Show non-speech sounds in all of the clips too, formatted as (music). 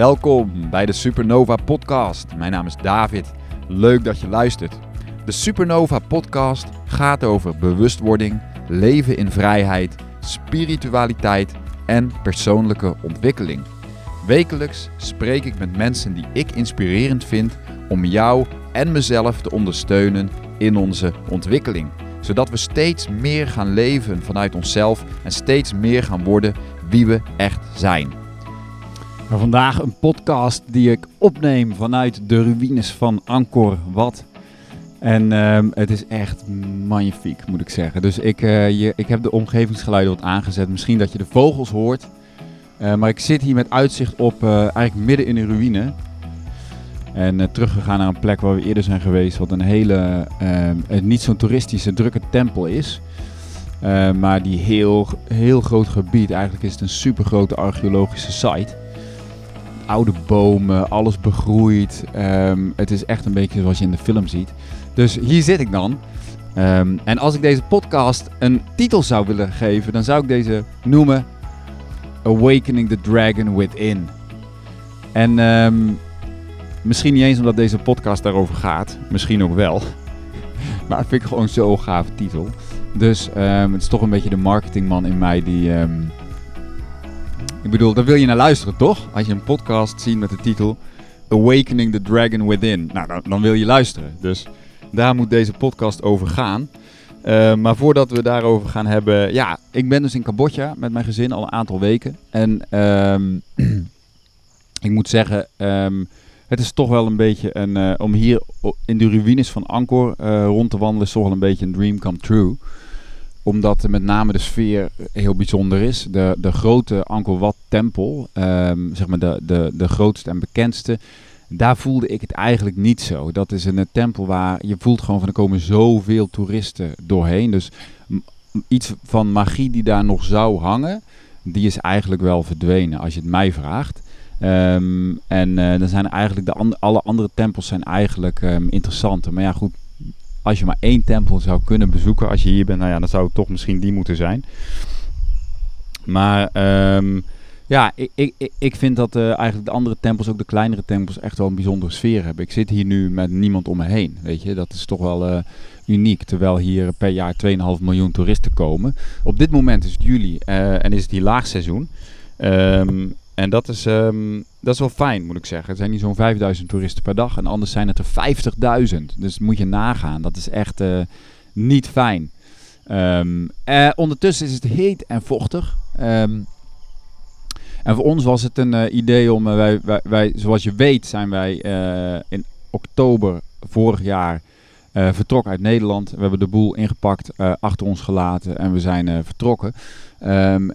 Welkom bij de Supernova Podcast. Mijn naam is David. Leuk dat je luistert. De Supernova Podcast gaat over bewustwording, leven in vrijheid, spiritualiteit en persoonlijke ontwikkeling. Wekelijks spreek ik met mensen die ik inspirerend vind om jou en mezelf te ondersteunen in onze ontwikkeling. Zodat we steeds meer gaan leven vanuit onszelf en steeds meer gaan worden wie we echt zijn. Maar vandaag een podcast die ik opneem vanuit de ruïnes van Angkor Wat. En ehm, het is echt magnifiek, moet ik zeggen. Dus ik, je, ik heb de omgevingsgeluiden wat aangezet. Misschien dat je de vogels hoort. Uh, maar ik zit hier met uitzicht op uh, eigenlijk midden in de ruïne. En teruggegaan naar een plek waar we eerder zijn geweest. Wat een hele, ehm, niet zo'n toeristische, drukke tempel is. maar die heel, heel groot gebied. Eigenlijk is het een super grote archeologische site oude bomen, alles begroeid. Um, het is echt een beetje zoals je in de film ziet. Dus hier zit ik dan. Um, en als ik deze podcast een titel zou willen geven, dan zou ik deze noemen Awakening the Dragon Within. En um, misschien niet eens omdat deze podcast daarover gaat, misschien ook wel. (laughs) maar vind ik gewoon zo'n gave titel. Dus het is toch een beetje de marketingman in mij die ik bedoel, daar wil je naar luisteren, toch? Als je een podcast ziet met de titel Awakening the Dragon Within. Nou, dan, dan wil je luisteren. Dus daar moet deze podcast over gaan. Uh, maar voordat we daarover gaan hebben... Ja, ik ben dus in Cambodja met mijn gezin al een aantal weken. En um, (clears throat) ik moet zeggen... Um, het is toch wel een beetje een... Uh, om hier in de ruïnes van Angkor uh, rond te wandelen... is toch wel een beetje een dream come true omdat met name de sfeer heel bijzonder is. De, de grote Angkor Wat tempel, um, zeg maar de, de, de grootste en bekendste, daar voelde ik het eigenlijk niet zo. Dat is een, een tempel waar je voelt gewoon van er komen zoveel toeristen doorheen. Dus iets van magie die daar nog zou hangen, die is eigenlijk wel verdwenen als je het mij vraagt. Um, en uh, dan zijn eigenlijk de alle andere tempels zijn eigenlijk um, interessanter. Maar ja, goed, als je maar één tempel zou kunnen bezoeken als je hier bent, nou ja, dan zou het toch misschien die moeten zijn. Maar um, ja, ik, ik, ik vind dat uh, eigenlijk de andere tempels, ook de kleinere tempels, echt wel een bijzondere sfeer hebben. Ik zit hier nu met niemand om me heen, weet je. Dat is toch wel uh, uniek, terwijl hier per jaar 2,5 miljoen toeristen komen. Op dit moment is het juli uh, en is het hier laagseizoen. Um, en dat is, um, dat is wel fijn, moet ik zeggen. Er zijn niet zo'n 5000 toeristen per dag. En anders zijn het er 50.000. Dus moet je nagaan. Dat is echt uh, niet fijn. Um, uh, ondertussen is het heet en vochtig. Um, en voor ons was het een uh, idee om, wij, wij, wij, zoals je weet, zijn wij in oktober vorig jaar vertrokken uit Nederland. We hebben de boel ingepakt, achter ons gelaten en we zijn vertrokken.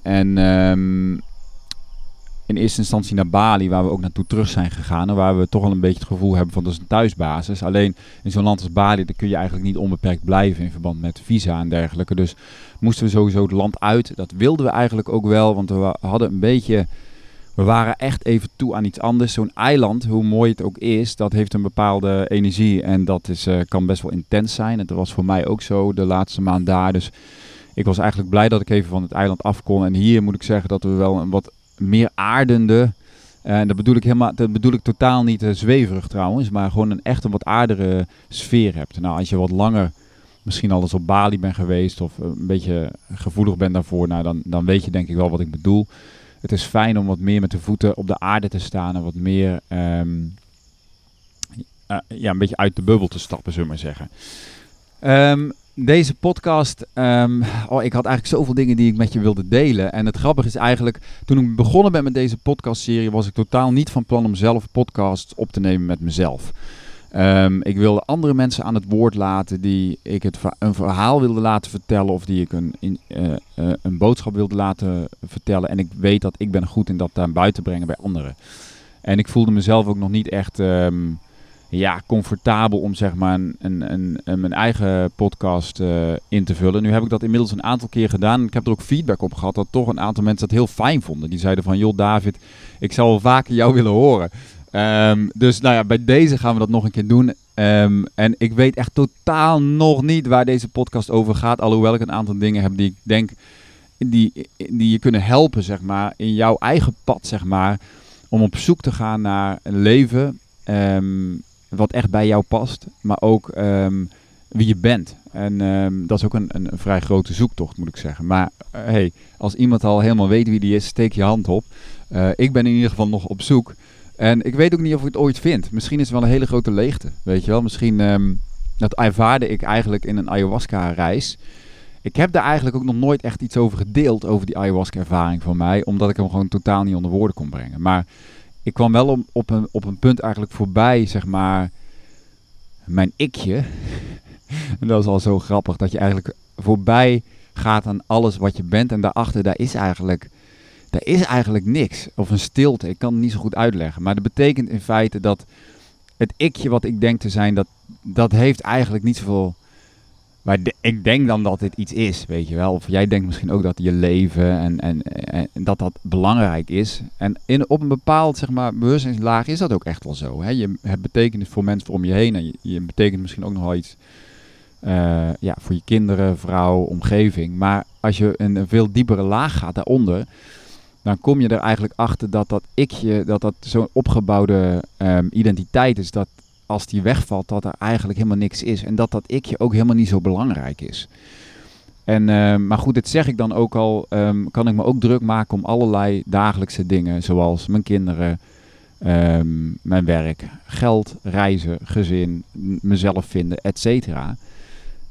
en in eerste instantie naar Bali, waar we ook naartoe terug zijn gegaan. En waar we toch al een beetje het gevoel hebben van dat is een thuisbasis. Alleen in zo'n land als Bali, daar kun je eigenlijk niet onbeperkt blijven in verband met visa en dergelijke. Dus moesten we sowieso het land uit. Dat wilden we eigenlijk ook wel, want we hadden een beetje... We waren echt even toe aan iets anders. Zo'n eiland, hoe mooi het ook is, dat heeft een bepaalde energie. En dat is, uh, kan best wel intens zijn. Dat was voor mij ook zo de laatste maand daar. Dus ik was eigenlijk blij dat ik even van het eiland af kon. En hier moet ik zeggen dat we wel een wat meer aardende. En dat bedoel ik helemaal, dat bedoel ik totaal niet uh, zweverig trouwens, maar gewoon een echt een wat aardere sfeer hebt. Nou, als je wat langer misschien al eens op Bali bent geweest of een beetje gevoelig bent daarvoor, nou, dan, dan weet je denk ik wel wat ik bedoel. Het is fijn om wat meer met de voeten op de aarde te staan en wat meer uh, ja, een beetje uit de bubbel te stappen, zullen we maar zeggen. Um, deze podcast, um, oh, ik had eigenlijk zoveel dingen die ik met je wilde delen. En het grappige is eigenlijk, toen ik begonnen ben met deze podcastserie, was ik totaal niet van plan om zelf podcasts op te nemen met mezelf. Um, ik wilde andere mensen aan het woord laten die ik het, een verhaal wilde laten vertellen of die ik een, uh, uh, een boodschap wilde laten vertellen. En ik weet dat ik ben goed in dat daar buiten brengen bij anderen. En ik voelde mezelf ook nog niet echt... Um, ja, comfortabel om zeg maar een, een, een, een mijn eigen podcast uh, in te vullen. Nu heb ik dat inmiddels een aantal keer gedaan. Ik heb er ook feedback op gehad dat toch een aantal mensen dat heel fijn vonden. Die zeiden van, joh David, ik zou wel vaker jou willen horen. Um, dus nou ja, bij deze gaan we dat nog een keer doen. Um, en ik weet echt totaal nog niet waar deze podcast over gaat. Alhoewel ik een aantal dingen heb die ik denk, die, die je kunnen helpen zeg maar, in jouw eigen pad zeg maar om op zoek te gaan naar een leven ehm, wat echt bij jou past, maar ook ehm, wie je bent. En ehm, dat is ook een, een, vrij grote zoektocht, moet ik zeggen. Maar uh, hey, als iemand al helemaal weet wie die is, steek je hand op. Uh, ik ben in ieder geval nog op zoek. En ik weet ook niet of ik het ooit vind. Misschien is het wel een hele grote leegte, weet je wel. Misschien, um, dat ervaarde ik eigenlijk in een ayahuasca-reis. Ik heb daar eigenlijk ook nog nooit echt iets over gedeeld, over die ayahuasca-ervaring van mij. Omdat ik hem gewoon totaal niet onder woorden kon brengen. Maar ik kwam wel om, op, een, op een punt eigenlijk voorbij, zeg maar, mijn ikje. (laughs) en dat is al zo grappig, dat je eigenlijk voorbij gaat aan alles wat je bent. En daarachter, daar is eigenlijk, daar is eigenlijk niks. Of een stilte, ik kan het niet zo goed uitleggen. Maar dat betekent in feite dat het ikje wat ik denk te zijn, dat, dat heeft eigenlijk niet zoveel maar ik denk dan dat dit iets is, weet je wel. Of jij denkt misschien ook dat je leven en, en, en dat dat belangrijk is. En in, op een bepaald zeg maar, bewustzijnslaag is dat ook echt wel zo. Hè? Je hebt betekenis voor mensen om je heen. En je, betekent misschien ook nog wel iets uh, ja, voor je kinderen, vrouw, omgeving. Maar als je in een veel diepere laag gaat daaronder, dan kom je er eigenlijk achter dat dat ikje, dat dat zo'n opgebouwde um, identiteit is. Dat als die wegvalt, dat er eigenlijk helemaal niks is. En dat dat ikje ook helemaal niet zo belangrijk is. En, uh, maar goed, dit zeg ik dan ook al, um, kan ik me ook druk maken om allerlei dagelijkse dingen, zoals mijn kinderen, um, mijn werk, geld, reizen, gezin, mezelf vinden, et cetera.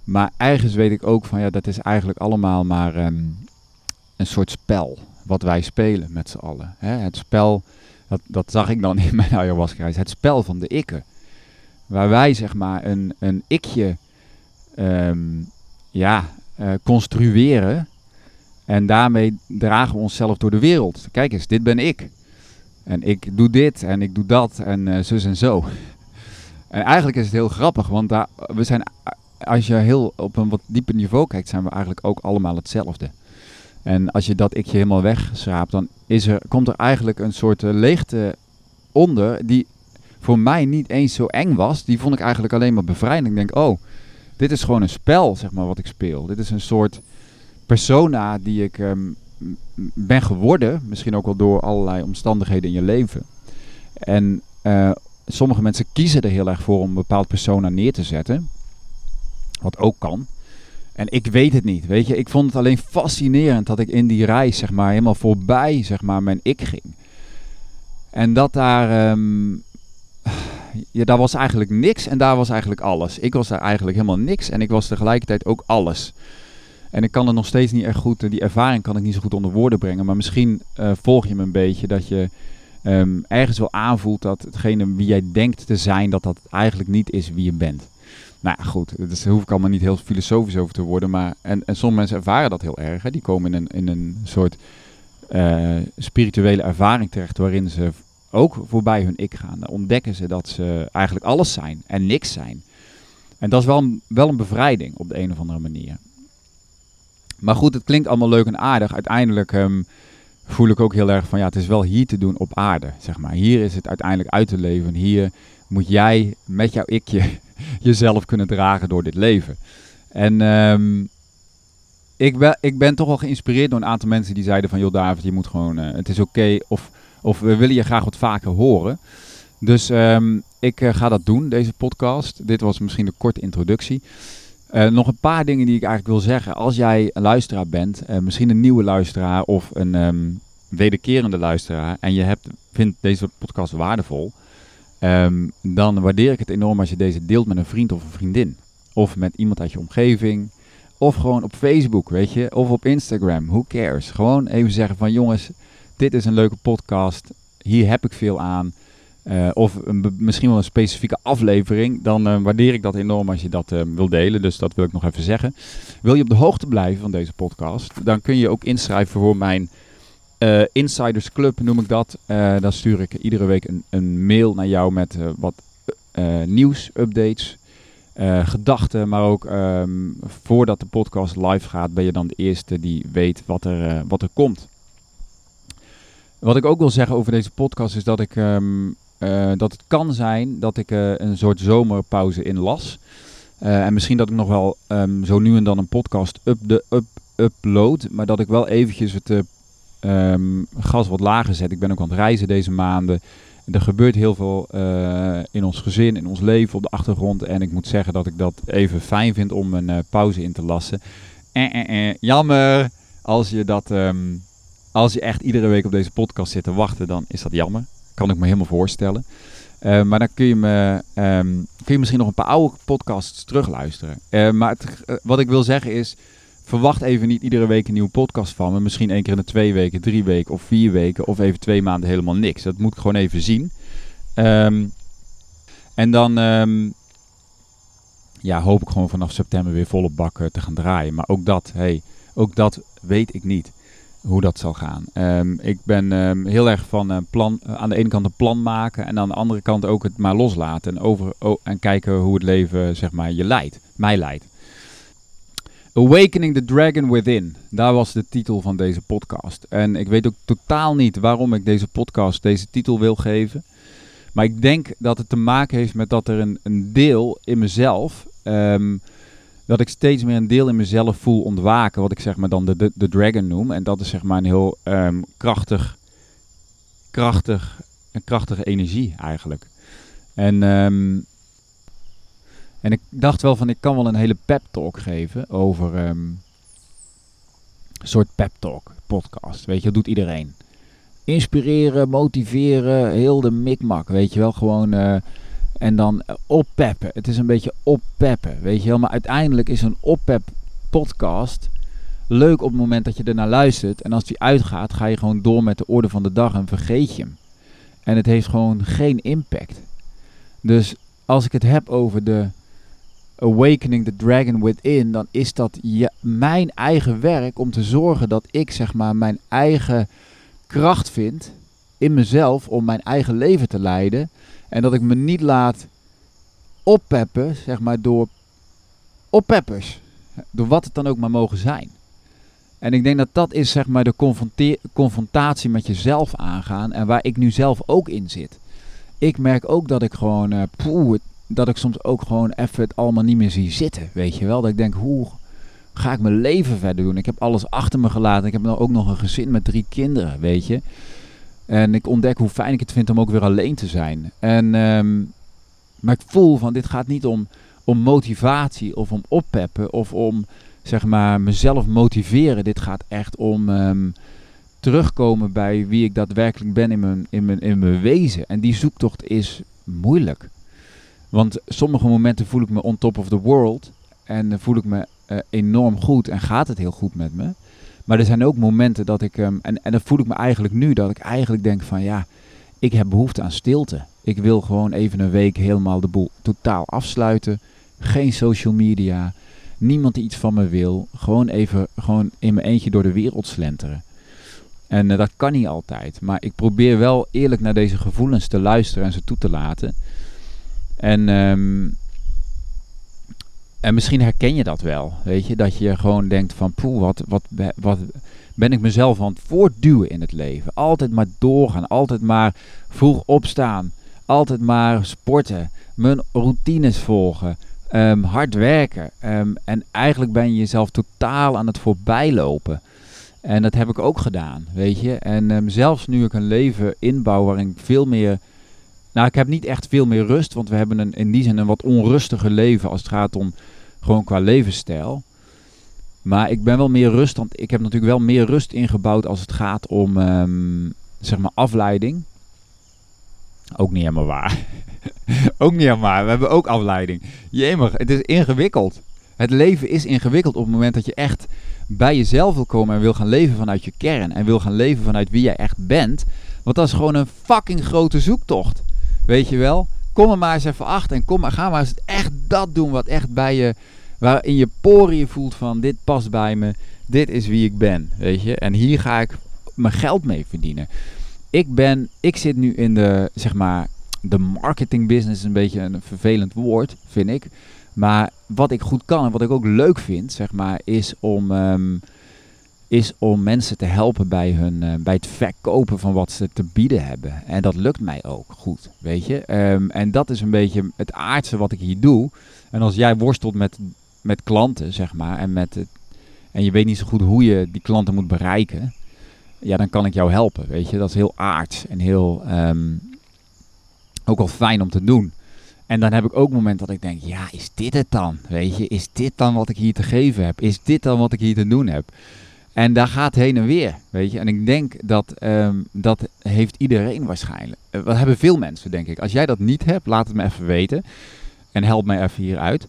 Maar ergens weet ik ook van, ja, dat is eigenlijk allemaal maar um, een soort spel wat wij spelen met z'n allen. Hè? Het spel, dat, dat zag ik dan in mijn (laughs) ayahuasca-reis, het spel van de ikken waar wij zeg maar een, een ikje um, ja, uh, construeren. En daarmee dragen we onszelf door de wereld. Kijk eens, dit ben ik. En ik doe dit en ik doe dat en uh, zus en zo. En eigenlijk is het heel grappig, want daar, we zijn, als je heel op een wat dieper niveau kijkt, zijn we eigenlijk ook allemaal hetzelfde. En als je dat ikje helemaal wegschraapt, dan is er, komt er eigenlijk een soort leegte onder die voor mij niet eens zo eng was, die vond ik eigenlijk alleen maar bevrijdend. Ik denk, oh, dit is gewoon een spel, zeg maar, wat ik speel. Dit is een soort persona die ik um, ben geworden, misschien ook wel door allerlei omstandigheden in je leven. En uh, sommige mensen kiezen er heel erg voor om een bepaald persona neer te zetten, wat ook kan. En ik weet het niet, weet je. Ik vond het alleen fascinerend dat ik in die reis, zeg maar, helemaal voorbij, zeg maar, mijn ik ging. En dat daar um, ja, daar was eigenlijk niks en daar was eigenlijk alles. Ik was daar eigenlijk helemaal niks en ik was tegelijkertijd ook alles. En ik kan het nog steeds niet echt goed, die ervaring kan ik niet zo goed onder woorden brengen. Maar misschien uh, volg je me een beetje dat je um, ergens wel aanvoelt dat hetgene wie jij denkt te zijn, dat dat eigenlijk niet is wie je bent. Nou ja, goed, daar hoef ik allemaal niet heel filosofisch over te worden. Maar, en, en sommige mensen ervaren dat heel erg. Hè. Die komen in een, in een soort uh, spirituele ervaring terecht waarin ze ook voorbij hun ik gaan. Dan ontdekken ze dat ze eigenlijk alles zijn en niks zijn. En dat is wel een, wel een bevrijding op de een of andere manier. Maar goed, het klinkt allemaal leuk en aardig. Uiteindelijk um, voel ik ook heel erg van ja, het is wel hier te doen op aarde. Zeg maar. Hier is het uiteindelijk uit te leven. Hier moet jij met jouw ikje (laughs) jezelf kunnen dragen door dit leven. En um, ik, ben, ik ben toch wel geïnspireerd door een aantal mensen die zeiden van joh David, je moet gewoon, uh, het is oké. Of of we willen je graag wat vaker horen. Dus um, ik uh, ga dat doen, deze podcast. Dit was misschien een korte introductie. Uh, nog een paar dingen die ik eigenlijk wil zeggen. Als jij een luisteraar bent, uh, misschien een nieuwe luisteraar of een um, wederkerende luisteraar, en je hebt, vindt deze podcast waardevol, um, dan waardeer ik het enorm als je deze deelt met een vriend of een vriendin. Of met iemand uit je omgeving. Of gewoon op Facebook, weet je. Of op Instagram. Who cares? Gewoon even zeggen van jongens, dit is een leuke podcast, hier heb ik veel aan. Uh, of een, misschien wel een specifieke aflevering, dan uh, waardeer ik dat enorm als je dat uh, wil delen. Dus dat wil ik nog even zeggen. Wil je op de hoogte blijven van deze podcast, dan kun je ook inschrijven voor mijn Insiders Club, noem ik dat. dan stuur ik iedere week een, een mail naar jou met wat nieuws, updates, gedachten. Maar ook um, voordat de podcast live gaat, ben je dan de eerste die weet wat er, wat er komt. Wat ik ook wil zeggen over deze podcast is dat, ik, um, uh, dat het kan zijn dat ik uh, een soort zomerpauze inlas. Uh, en misschien dat ik nog wel um, zo nu en dan een podcast up de, up, upload. Maar dat ik wel eventjes het ehm, gas wat lager zet. Ik ben ook aan het reizen deze maanden. Er gebeurt heel veel eh, in ons gezin, in ons leven, op de achtergrond. En ik moet zeggen dat ik dat even fijn vind om een pauze in te lassen. Eh, eh, eh, jammer. Als je, dat, ehm, als je echt iedere week op deze podcast zit te wachten, dan is dat jammer. Kan ik me helemaal voorstellen. Uh, maar dan kun je, me, um, kun je misschien nog een paar oude podcasts terugluisteren. Uh, maar het, wat ik wil zeggen is, verwacht even niet iedere week een nieuwe podcast van me. Misschien één keer in de twee weken, drie weken of vier weken. Of even twee maanden helemaal niks. Dat moet ik gewoon even zien. Um, en dan um, ja, hoop ik gewoon vanaf september weer volop bak te gaan draaien. Maar ook dat, hey, ook dat weet ik niet. Hoe dat zal gaan. Um, ik ben um, heel erg van uh, plan, uh, aan de ene kant een plan maken en aan de andere kant ook het maar loslaten en, over, en kijken hoe het leven zeg maar, je leidt, mij leidt. Awakening the Dragon Within. Daar was de titel van deze podcast. En ik weet ook totaal niet waarom ik deze podcast deze titel wil geven. Maar ik denk dat het te maken heeft met dat er een, een deel in mezelf. Um, dat ik steeds meer een deel in mezelf voel ontwaken. Wat ik zeg maar dan de, de, de dragon noem. En dat is zeg maar een heel um, krachtig, krachtig, een krachtige energie eigenlijk. En um, en ik dacht wel van, ik kan wel een hele pep talk geven over um, een soort pep talk podcast. Weet je, dat doet iedereen. Inspireren, motiveren, heel de mikmak, weet je wel. Gewoon, uh, en dan oppeppen. Het is een beetje oppeppen, weet je wel. Maar uiteindelijk is een oppep podcast leuk op het moment dat je ernaar luistert. En als die uitgaat, ga je gewoon door met de orde van de dag en vergeet je hem. En het heeft gewoon geen impact. Dus als ik het heb over de Awakening the Dragon Within, dan is dat ja, mijn eigen werk om te zorgen dat ik zeg maar mijn eigen kracht vind in mezelf om mijn eigen leven te leiden. En dat ik me niet laat oppeppen, zeg maar, door oppeppers. Door wat het dan ook maar mogen zijn. En ik denk dat dat is zeg maar de confrontatie met jezelf aangaan en waar ik nu zelf ook in zit. Ik merk ook dat ik gewoon, het, dat ik soms ook gewoon even het allemaal niet meer zie zitten. Weet je wel? Dat ik denk, hoe ga ik mijn leven verder doen? Ik heb alles achter me gelaten. Ik heb nou ook nog een gezin met drie kinderen, weet je. En ik ontdek hoe fijn ik het vind om ook weer alleen te zijn. En, um, maar ik voel van, dit gaat niet om, om motivatie of om oppeppen of om, zeg maar, mezelf motiveren. Dit gaat echt om... Um, terugkomen bij wie ik daadwerkelijk ben in mijn, in, mijn, in mijn wezen. En die zoektocht is moeilijk. Want sommige momenten voel ik me on top of the world. En voel ik me uh, enorm goed en gaat het heel goed met me. Maar er zijn ook momenten dat ik, um, en, en dan voel ik me eigenlijk nu, dat ik eigenlijk denk van ja, ik heb behoefte aan stilte. Ik wil gewoon even een week helemaal de boel totaal afsluiten. Geen social media. Niemand die iets van me wil. Gewoon even gewoon in mijn eentje door de wereld slenteren. En uh, dat kan niet altijd. Maar ik probeer wel eerlijk naar deze gevoelens te luisteren en ze toe te laten. En, um, en misschien herken je dat wel, weet je, dat je gewoon denkt van, poeh, wat, wat, wat ben ik mezelf aan het voortduwen in het leven. Altijd maar doorgaan, altijd maar vroeg opstaan, altijd maar sporten, mijn routines volgen, um, hard werken. Um, en eigenlijk ben je jezelf totaal aan het voorbijlopen. En dat heb ik ook gedaan, weet je. En um, zelfs nu ik een leven inbouw waarin veel meer nou, ik heb niet echt veel meer rust, want we hebben een, in die zin een wat onrustiger leven als het gaat om gewoon qua levensstijl. Maar ik ben wel meer rust, want ik heb natuurlijk wel meer rust ingebouwd als het gaat om, um, zeg maar, afleiding. Ook niet helemaal waar. (laughs) ook niet helemaal waar. We hebben ook afleiding. Jemig, het is ingewikkeld. Het leven is ingewikkeld op het moment dat je echt bij jezelf wil komen en wil gaan leven vanuit je kern. En wil gaan leven vanuit wie jij echt bent. Want dat is gewoon een fucking grote zoektocht. Weet je wel? Kom er maar eens even achter en kom maar, ga maar eens echt dat doen wat echt bij je, waarin je poriën voelt van dit past bij me, dit is wie ik ben, weet je? En hier ga ik mijn geld mee verdienen. Ik ben, ik zit nu in de, zeg maar, de marketing business is een beetje een vervelend woord, vind ik. Maar wat ik goed kan en wat ik ook leuk vind, zeg maar, is om um, is om mensen te helpen bij, hun, uh, bij het verkopen van wat ze te bieden hebben. En dat lukt mij ook goed, weet je. Um, en dat is een beetje het aardse wat ik hier doe. En als jij worstelt met, met klanten, zeg maar, en, met het, en je weet niet zo goed hoe je die klanten moet bereiken. ja, dan kan ik jou helpen. Weet je, dat is heel aards en heel ehm, ook wel fijn om te doen. En dan heb ik ook momenten dat ik denk, ja, is dit het dan? Weet je, is dit dan wat ik hier te geven heb? Is dit dan wat ik hier te doen heb? En daar gaat heen en weer, weet je. En ik denk dat ehm, dat heeft iedereen waarschijnlijk. Dat eh, hebben veel mensen, denk ik. Als jij dat niet hebt, laat het me even weten. En help mij even hieruit.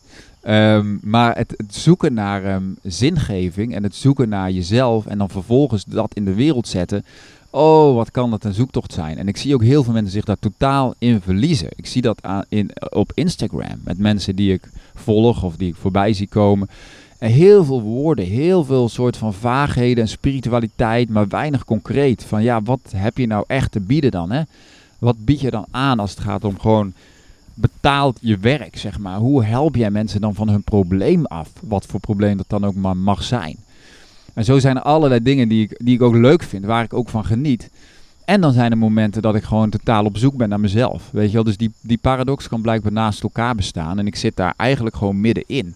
Um, maar het, zoeken naar um, zingeving en het zoeken naar jezelf en dan vervolgens dat in de wereld zetten. Oh, wat kan dat een zoektocht zijn? En ik zie ook heel veel mensen zich daar totaal in verliezen. Ik zie dat aan, in, op Instagram met mensen die ik volg of die ik voorbij zie komen. Heel veel woorden, heel veel soort van vaagheden en spiritualiteit, maar weinig concreet. Van ja, wat heb je nou echt te bieden dan? Hè? Wat bied je dan aan als het gaat om gewoon betaald je werk, zeg maar? Hoe help jij mensen dan van hun probleem af? Wat voor probleem dat dan ook maar mag zijn. En zo zijn er allerlei dingen die ik, die ik ook leuk vind, waar ik ook van geniet. En dan zijn er momenten dat ik gewoon totaal op zoek ben naar mezelf. Weet je wel, dus die, die paradox kan blijkbaar naast elkaar bestaan. En ik zit daar eigenlijk gewoon middenin.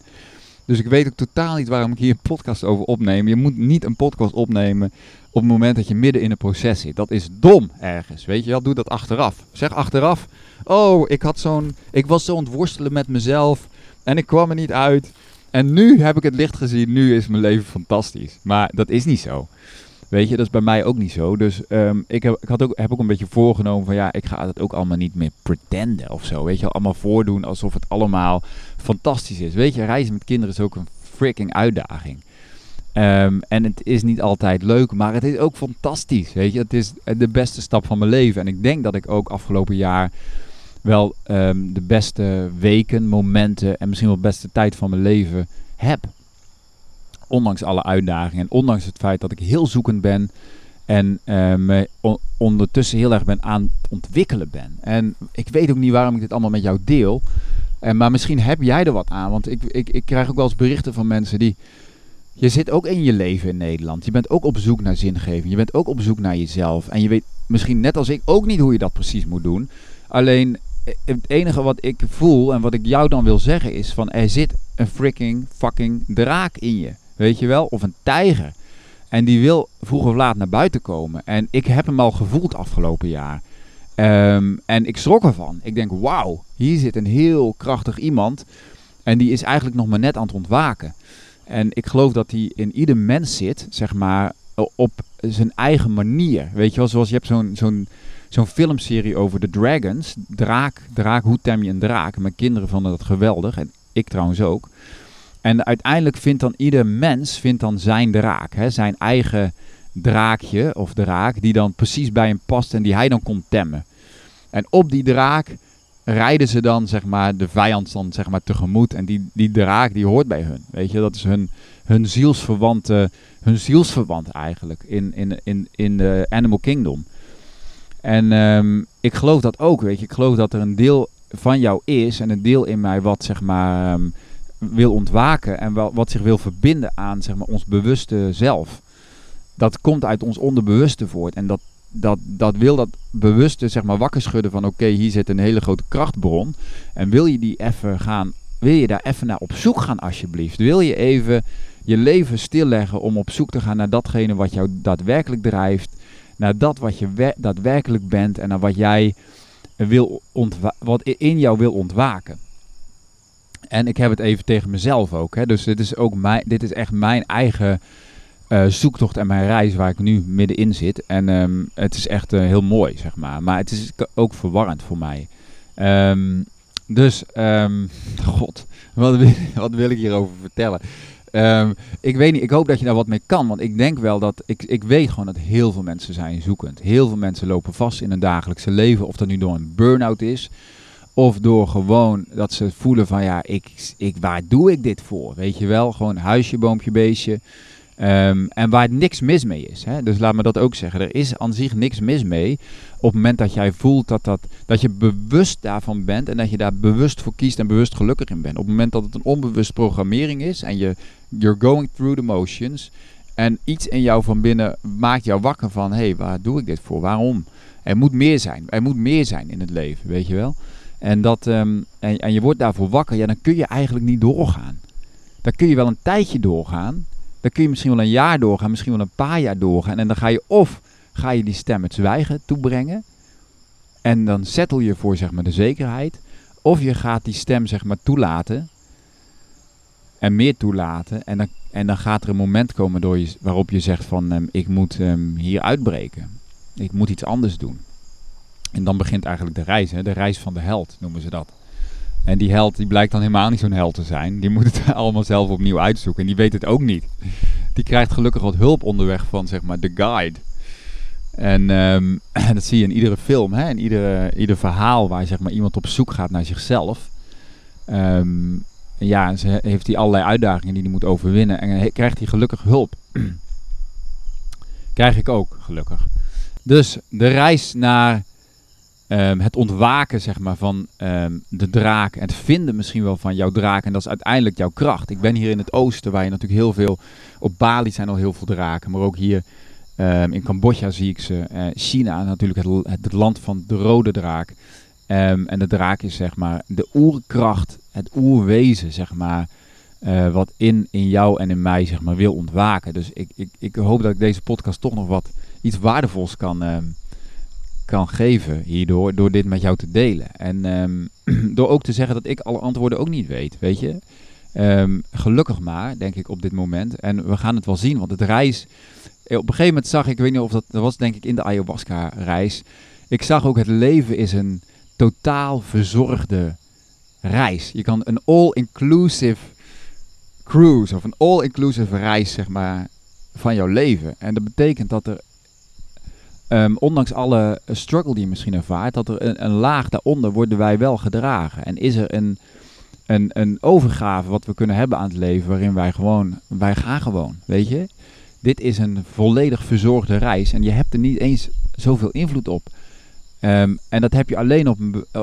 Dus ik weet ook totaal niet waarom ik hier een podcast over opneem. Je moet niet een podcast opnemen op het moment dat je midden in een proces zit. Dat is dom ergens. Weet je wel, doe dat achteraf. Zeg achteraf, oh, ik, had zo'n, ik was zo ontworstelen met mezelf en ik kwam er niet uit. En nu heb ik het licht gezien, nu is mijn leven fantastisch. Maar dat is niet zo. Weet je, dat is bij mij ook niet zo. Dus um, ik, heb, ik had ook, heb ook een beetje voorgenomen van ja, ik ga het ook allemaal niet meer pretenden of zo. Weet je, allemaal voordoen alsof het allemaal fantastisch is. Weet je, reizen met kinderen is ook een freaking uitdaging. Um, en het is niet altijd leuk, maar het is ook fantastisch. Weet je, het is de beste stap van mijn leven. En ik denk dat ik ook afgelopen jaar wel um, de beste weken, momenten en misschien wel de beste tijd van mijn leven heb. Ondanks alle uitdagingen en ondanks het feit dat ik heel zoekend ben en uh, me ondertussen heel erg ben aan het ontwikkelen ben. En ik weet ook niet waarom ik dit allemaal met jou deel. En, maar misschien heb jij er wat aan. Want ik, ik, ik krijg ook wel eens berichten van mensen die. Je zit ook in je leven in Nederland. Je bent ook op zoek naar zingeving. Je bent ook op zoek naar jezelf. En je weet misschien net als ik ook niet hoe je dat precies moet doen. Alleen het enige wat ik voel en wat ik jou dan wil zeggen is van er zit een freaking fucking draak in je. Weet je wel? Of een tijger. En die wil vroeg of laat naar buiten komen. En ik heb hem al gevoeld afgelopen jaar. Um, en ik schrok ervan. Ik denk, wauw, hier zit een heel krachtig iemand. En die is eigenlijk nog maar net aan het ontwaken. En ik geloof dat die in ieder mens zit, zeg maar, op zijn eigen manier. Weet je wel, zoals je hebt zo'n zo'n zo'n filmserie over de dragons. Draak, draak, hoe tem je een draak? Mijn kinderen vonden dat geweldig. En ik trouwens ook. En uiteindelijk vindt dan ieder mens vindt dan zijn draak. Hè? Zijn eigen draakje of draak die dan precies bij hem past en die hij dan kon temmen. En op die draak rijden ze dan zeg maar de vijand dan zeg maar tegemoet en die, die draak die hoort bij hun. Weet je, dat is hun, hun zielsverwante, hun zielsverwant eigenlijk in, in, in, in de Animal Kingdom. En um, ik geloof dat ook, weet je. Ik geloof dat er een deel van jou is en een deel in mij wat zeg maar um, wil ontwaken en wat zich wil verbinden aan zeg maar ons bewuste zelf. Dat komt uit ons onderbewuste voort en dat, dat, dat wil dat bewuste zeg maar wakker schudden van oké, hier zit een hele grote krachtbron en wil je die even gaan, wil je daar even naar op zoek gaan alsjeblieft. Wil je even je leven stilleggen om op zoek te gaan naar datgene wat jou daadwerkelijk drijft naar dat wat je daadwerkelijk bent en naar wat jij wil wat in jou wil ontwaken. En ik heb het even tegen mezelf ook. Hè. Dus dit is, ook mijn, dit is echt mijn eigen uh, zoektocht en mijn reis waar ik nu middenin zit. En um, het is echt uh, heel mooi, zeg maar. Maar het is ook verwarrend voor mij. Um, dus, um, (laughs) god, wat wil, (laughs) wat wil ik hierover vertellen? Ik weet niet, ik hoop dat je daar wat mee kan. Want ik denk wel dat, ik, ik weet gewoon dat heel veel mensen zijn zoekend. Heel veel mensen lopen vast in hun dagelijkse leven. Of dat nu door een burn-out is. Of door gewoon dat ze voelen van ja, ik, ik, waar doe ik dit voor? Weet je wel, gewoon huisje, boompje, beestje. Um, en waar niks mis mee is. Hè? Dus laat me dat ook zeggen. Er is aan zich niks mis mee. Op het moment dat jij voelt dat, dat, dat je bewust daarvan bent. En dat je daar bewust voor kiest en bewust gelukkig in bent. Op het moment dat het een onbewust programmering is. En je you're going through the motions. En iets in jou van binnen maakt jou wakker van. Hé, hey, waar doe ik dit voor? Waarom? Er moet meer zijn. Er moet meer zijn in het leven. Weet je wel? En, dat, um, en, en je wordt daarvoor wakker. Ja, dan kun je eigenlijk niet doorgaan. Dan kun je wel een tijdje doorgaan dan kun je misschien wel een jaar doorgaan, misschien wel een paar jaar doorgaan. En dan ga je of ga je die stem het zwijgen toebrengen. En dan settle je voor zeg maar, de zekerheid. Of je gaat die stem zeg maar, toelaten. En meer toelaten. En dan, en dan gaat er een moment komen je, waarop je zegt van ehm, ik moet ehm, hier uitbreken. Ik moet iets anders doen. En dan begint eigenlijk de reis. Hè? De reis van de held noemen ze dat. En die held die blijkt dan helemaal niet zo'n held te zijn. Die moet het (laughs) allemaal zelf opnieuw uitzoeken. En die weet het ook niet. Die krijgt gelukkig wat hulp onderweg van zeg maar de guide. En ehm, (clears throat) dat zie je in iedere film, hè? in iedere, ieder verhaal waar zeg maar, iemand op zoek gaat naar zichzelf. Ehm, ja, ze heeft hij allerlei uitdagingen die hij moet overwinnen. En krijgt hij gelukkig hulp. (clears throat) Krijg ik ook, gelukkig. Dus de reis naar Ehm, het ontwaken zeg maar, van ehm, de draak. Het vinden misschien wel van jouw draak. En dat is uiteindelijk jouw kracht. Ik ben hier in het oosten, waar je natuurlijk heel veel. Op Bali zijn al heel veel draken. Maar ook hier um, in Cambodja zie ik ze. Uh, China natuurlijk het, het, land van de rode draak. en de draak is zeg maar de oerkracht, het oerwezen, zeg maar. Uh, wat in, in jou en in mij zeg maar, wil ontwaken. Dus ik, ik, ik hoop dat ik deze podcast toch nog wat iets waardevols kan kan geven hierdoor, door dit met jou te delen. En ehm, (clears throat) door ook te zeggen dat ik alle antwoorden ook niet weet, weet je. Um, gelukkig maar, denk ik op dit moment. En we gaan het wel zien, want het reis... Op een gegeven moment zag ik, ik weet niet of dat, dat was denk ik in de ayahuasca-reis. Ik zag ook het leven is een totaal verzorgde reis. Je kan een all-inclusive cruise of een all-inclusive reis, zeg maar, van jouw leven. En dat betekent dat er Um, ondanks alle struggle die je misschien ervaart, dat er een, laag daaronder worden wij wel gedragen. En is er een, een, een overgave wat we kunnen hebben aan het leven, waarin wij gewoon, wij gaan gewoon, weet je. Dit is een volledig verzorgde reis en je hebt er niet eens zoveel invloed op. Um, en dat heb je alleen op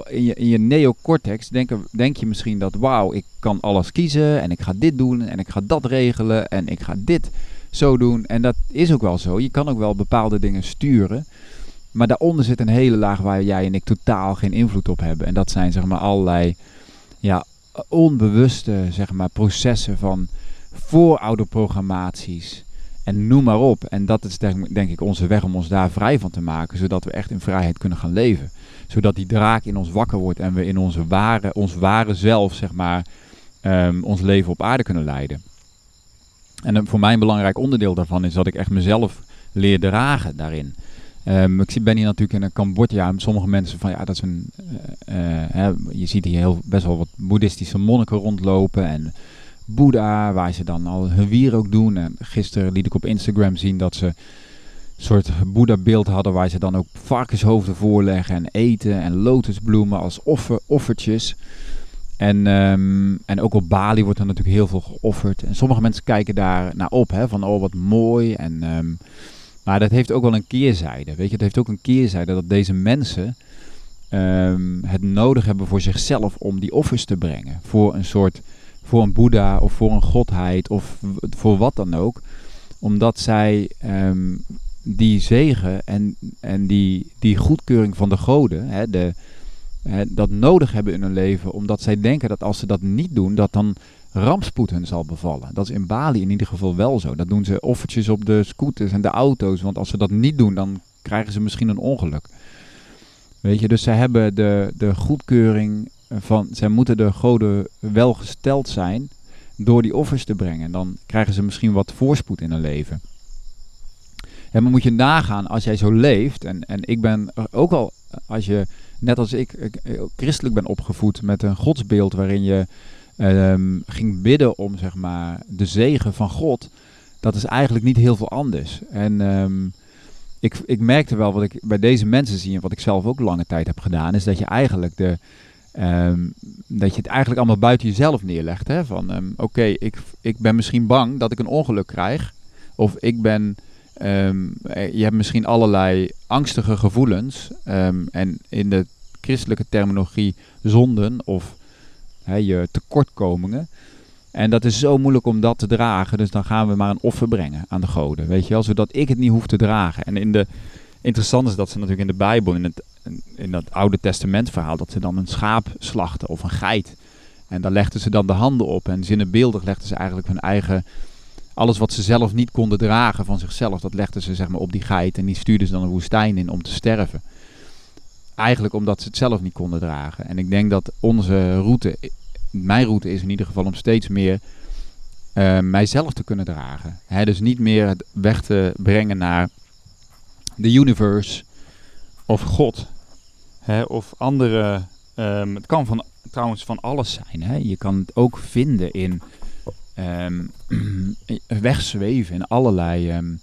in je, in je neocortex. Denk, denk je misschien dat, wauw, ik kan alles kiezen en ik ga dit doen en ik ga dat regelen en ik ga dit zo doen. En dat is ook wel zo. Je kan ook wel bepaalde dingen sturen. Maar daaronder zit een hele laag waar jij en ik totaal geen invloed op hebben. En dat zijn zeg maar allerlei ja, onbewuste zeg maar, processen van voorouderprogrammaties. En noem maar op. En dat is denk, ik onze weg om ons daar vrij van te maken. Zodat we echt in vrijheid kunnen gaan leven. Zodat die draak in ons wakker wordt en we in onze ware, ons ware zelf, zeg maar, um, ons leven op aarde kunnen leiden. En voor mij een belangrijk onderdeel daarvan is dat ik echt mezelf leer dragen daarin. Um, ik ben hier natuurlijk in Cambodja. Sommige mensen van ja, dat is een. Uh, uh, je ziet hier heel, best wel wat boeddhistische monniken rondlopen. En Boeddha, waar ze dan al hun wier ook doen. En gisteren liet ik op Instagram zien dat ze een soort Boeddha-beeld hadden. Waar ze dan ook varkenshoofden voorleggen en eten. En lotusbloemen als offer, offertjes. En, um, en ook op Bali wordt er natuurlijk heel veel geofferd. En sommige mensen kijken daar naar op, hè, van oh wat mooi. En, um, maar dat heeft ook wel een keerzijde. Weet je, het heeft ook een keerzijde dat deze mensen um, het nodig hebben voor zichzelf om die offers te brengen. Voor een soort, voor een boeddha of voor een godheid of voor wat dan ook. Omdat zij die zegen en, en die, die goedkeuring van de goden, hè, de, dat nodig hebben in hun leven, omdat zij denken dat als ze dat niet doen, dat dan rampspoed hun zal bevallen. Dat is in Bali in ieder geval wel zo. Dat doen ze offertjes op de scooters en de auto's, want als ze dat niet doen, dan krijgen ze misschien een ongeluk. Weet je, dus zij hebben de, de goedkeuring van, zij moeten de goden wel gesteld zijn door die offers te brengen. Dan krijgen ze misschien wat voorspoed in hun leven. En maar moet je nagaan, als jij zo leeft, en, en ik ben ook al, als je net als ik, eh, christelijk ben opgevoed met een godsbeeld waarin je um, ging bidden om zeg maar de zegen van God, dat is eigenlijk niet heel veel anders. En um, ik, ik merkte wel wat ik bij deze mensen zie en wat ik zelf ook lange tijd heb gedaan, is dat je eigenlijk de, um, dat je het eigenlijk allemaal buiten jezelf neerlegt. Hè? Van oké, ik, ik ben misschien bang dat ik een ongeluk krijg. Of ik ben Um, je hebt misschien allerlei angstige gevoelens. Um, en in de christelijke terminologie zonden of je tekortkomingen. En dat is zo moeilijk om dat te dragen. Dus dan gaan we maar een offer brengen aan de goden. Weet je wel, zodat ik het niet hoef te dragen. En in de, interessant is dat ze natuurlijk in de Bijbel, in het in dat Oude Testament verhaal, dat ze dan een schaap slachten of een geit. En daar legden ze dan de handen op. En zinnenbeeldig legden ze eigenlijk hun eigen alles wat ze zelf niet konden dragen van zichzelf, dat legden ze zeg maar op die geit en die stuurden ze dan een woestijn in om te sterven. Eigenlijk omdat ze het zelf niet konden dragen. En ik denk dat onze route, mijn route is in ieder geval om steeds meer uh, mijzelf te kunnen dragen. Dus niet meer het weg te brengen naar de universe of God. Of andere. Um, het kan van, trouwens van alles zijn. Je kan het ook vinden in um, wegzweven in allerlei. Um,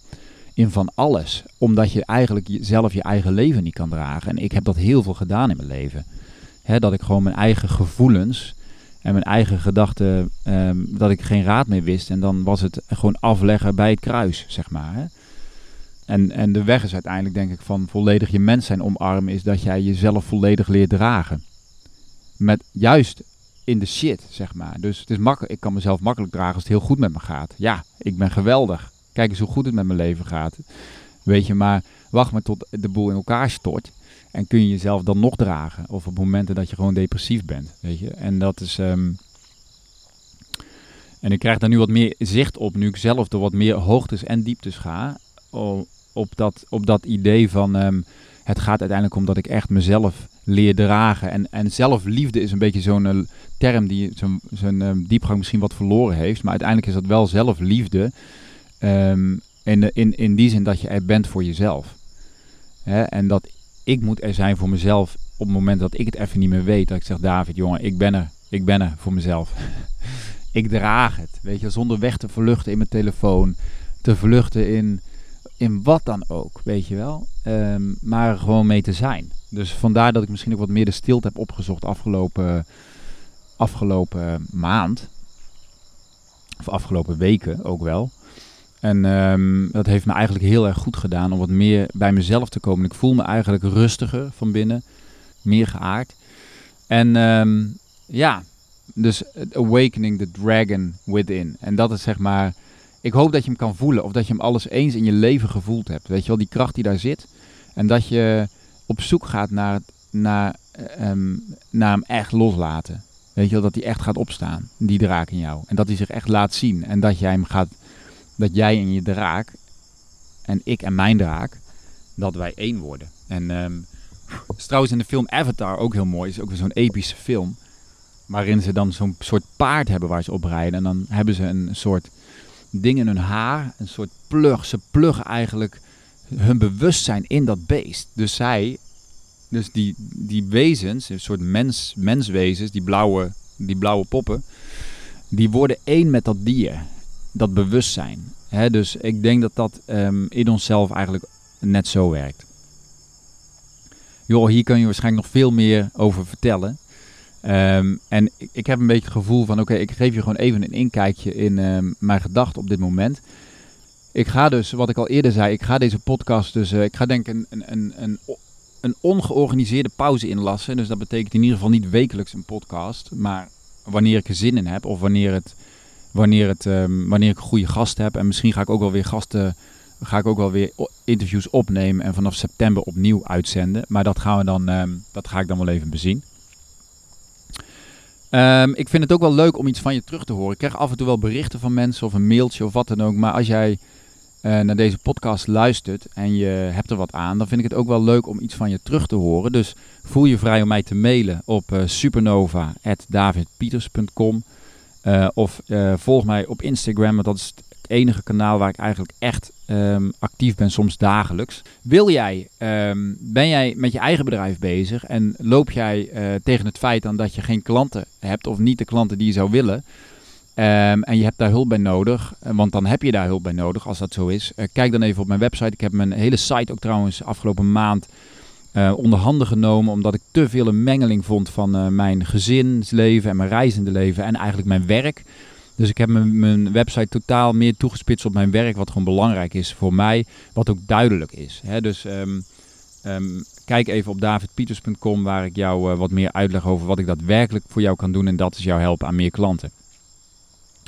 in van alles. Omdat je eigenlijk zelf je eigen leven niet kan dragen. En ik heb dat heel veel gedaan in mijn leven. Dat ik gewoon mijn eigen gevoelens en mijn eigen gedachten, um, dat ik geen raad meer wist. En dan was het gewoon afleggen bij het kruis, zeg maar. En, en de weg is uiteindelijk, denk ik, van volledig je mens zijn omarmen, is dat jij jezelf volledig leert dragen. Met juist in de shit, zeg maar. Dus het is makkelijk, ik kan mezelf makkelijk dragen als het heel goed met me gaat. Ja, ik ben geweldig. Kijk eens hoe goed het met mijn leven gaat. Weet je, maar wacht maar tot de boel in elkaar stort. En kun je jezelf dan nog dragen? Of op momenten dat je gewoon depressief bent, weet je? En dat is... Ehm, en ik krijg daar nu wat meer zicht op, nu ik zelf door wat meer hoogtes en dieptes ga. Op dat, op dat idee van... Ehm, het gaat uiteindelijk om dat ik echt mezelf leer dragen. En, en zelfliefde is een beetje zo'n uh, term die zijn um, diepgang misschien wat verloren heeft. Maar uiteindelijk is dat wel zelfliefde. Um, in, in, in die zin dat je er bent voor jezelf. Hè? En dat ik moet er zijn voor mezelf op het moment dat ik het even niet meer weet. Dat ik zeg, David, jongen, ik ben er. Ik ben er voor mezelf. (laughs) ik draag het. Weet je, zonder weg te vluchten in mijn telefoon. Te vluchten in, in wat dan ook, weet je wel. Um, maar gewoon mee te zijn. Dus vandaar dat ik misschien ook wat meer de stilte heb opgezocht afgelopen, afgelopen maand. Of afgelopen weken ook wel. En um, dat heeft me eigenlijk heel erg goed gedaan om wat meer bij mezelf te komen. Ik voel me eigenlijk rustiger van binnen, meer geaard. En um, ja, dus awakening the dragon within. En dat is zeg maar, ik hoop dat je hem kan voelen of dat je hem alles eens in je leven gevoeld hebt. Weet je wel, die kracht die daar zit. En dat je op zoek gaat naar, naar, um, naar hem echt loslaten. Weet je wel, dat hij echt gaat opstaan, die draak in jou. En dat hij zich echt laat zien en dat jij hem gaat dat jij en je draak en ik en mijn draak, dat wij één worden. En is trouwens in de film Avatar ook heel mooi. is ook weer zo'n epische film. Waarin ze dan zo'n soort paard hebben waar ze op rijden. En dan hebben ze een soort ding in hun haar. Een soort plug. Ze pluggen eigenlijk hun bewustzijn in dat beest. Dus zij, dus die, die wezens, een soort mens, menswezens, die blauwe, die blauwe poppen. Die worden één met dat dier dat bewustzijn. Dus ik denk dat dat um, in onszelf eigenlijk net zo werkt. Joh, hier kun je waarschijnlijk nog veel meer over vertellen. Um, en ik, ik, heb een beetje het gevoel van, oké, ik geef je gewoon even een inkijkje in um, mijn gedachten op dit moment. Ik ga dus, wat ik al eerder zei, ik ga deze podcast dus, uh, ik ga denk ik een, een, een, een ongeorganiseerde pauze inlassen. Dus dat betekent in ieder geval niet wekelijks een podcast, maar wanneer ik er zin in heb of wanneer het wanneer, het, um, wanneer ik een goede gast heb. En misschien ga ik ook wel weer gasten, ga ik ook wel weer interviews opnemen en vanaf september opnieuw uitzenden. Maar dat, gaan we dan, um, dat ga ik dan wel even bezien. Um, ik vind het ook wel leuk om iets van je terug te horen. Ik krijg af en toe wel berichten van mensen of een mailtje of wat dan ook. Maar als jij uh, naar deze podcast luistert en je hebt er wat aan, dan vind ik het ook wel leuk om iets van je terug te horen. Dus voel je vrij om mij te mailen op uh, supernova.davidpieters.com. Uh, of uh, volg mij op Instagram, want dat is het enige kanaal waar ik eigenlijk echt um, actief ben, soms dagelijks. Wil jij, um, ben jij met je eigen bedrijf bezig en loop jij tegen het feit aan dat je geen klanten hebt of niet de klanten die je zou willen? Um, en je hebt daar hulp bij nodig, want dan heb je daar hulp bij nodig als dat zo is. kijk dan even op mijn website. Ik heb mijn hele site ook trouwens afgelopen maand uh, onder handen genomen omdat ik te veel een mengeling vond van uh, mijn gezinsleven en mijn reizende leven en eigenlijk mijn werk. Dus ik heb mijn website totaal meer toegespitst op mijn werk, wat gewoon belangrijk is voor mij, wat ook duidelijk is. Hè? Dus um, um, kijk even op davidpieters.com waar ik jou wat meer uitleg over wat ik daadwerkelijk voor jou kan doen en dat is jou helpen aan meer klanten.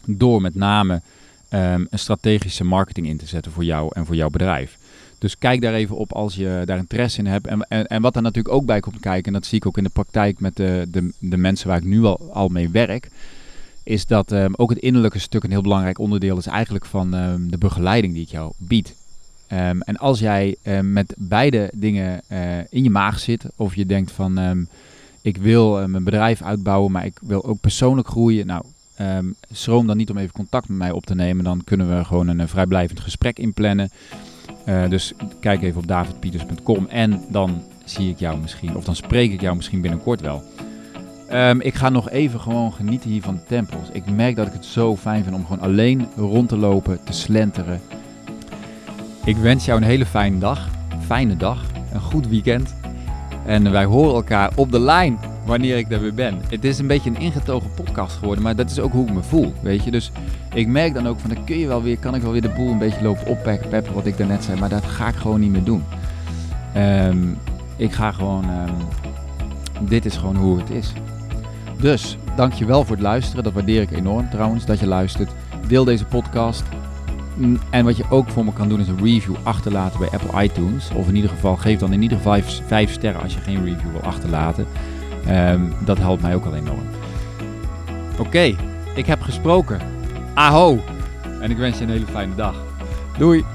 Door met name um, een strategische marketing in te zetten voor jou en voor jouw bedrijf. Dus kijk daar even op als je daar interesse in hebt. En, en, en wat er natuurlijk ook bij komt kijken, en dat zie ik ook in de praktijk met de, de, de mensen waar ik nu al, al mee werk, is dat ehm, ook het innerlijke stuk een heel belangrijk onderdeel is eigenlijk van ehm, de begeleiding die ik jou bied. Ehm, en als jij ehm, met beide dingen eh, in je maag zit, of je denkt van ehm, ik wil eh, mijn bedrijf uitbouwen, maar ik wil ook persoonlijk groeien. Nou, ehm, schroom dan niet om even contact met mij op te nemen. Dan kunnen we gewoon een, eh, vrijblijvend gesprek inplannen. Eh, dus kijk even op davidpieters.com en dan zie ik jou misschien, of dan spreek ik jou misschien binnenkort wel. Ehm, ik ga nog even gewoon genieten hier van de tempels. Ik merk dat ik het zo fijn vind om gewoon alleen rond te lopen, te slenteren. Ik wens jou een hele fijne dag, fijne dag, een goed weekend. En wij horen elkaar op de lijn wanneer ik er weer ben. Het is een beetje een ingetogen podcast geworden, maar dat is ook hoe ik me voel, weet je. Dus ik merk dan ook van, dan kun je wel weer, kan ik wel weer de boel een beetje lopen oppeppen, peppen, wat ik daarnet zei. Maar dat ga ik gewoon niet meer doen. Ehm, ik ga gewoon, ehm, dit is gewoon hoe het is. Dus, dankjewel voor het luisteren. Dat waardeer ik enorm trouwens, dat je luistert. Deel deze podcast. Mm, En wat je ook voor me kan doen is een review achterlaten bij Apple iTunes. Of in ieder geval, geef dan in ieder geval vijf, vijf sterren als je geen review wil achterlaten. Ehm, dat helpt mij ook al enorm. Oké, ik heb gesproken. Aho! En ik wens je een hele fijne dag. Doei!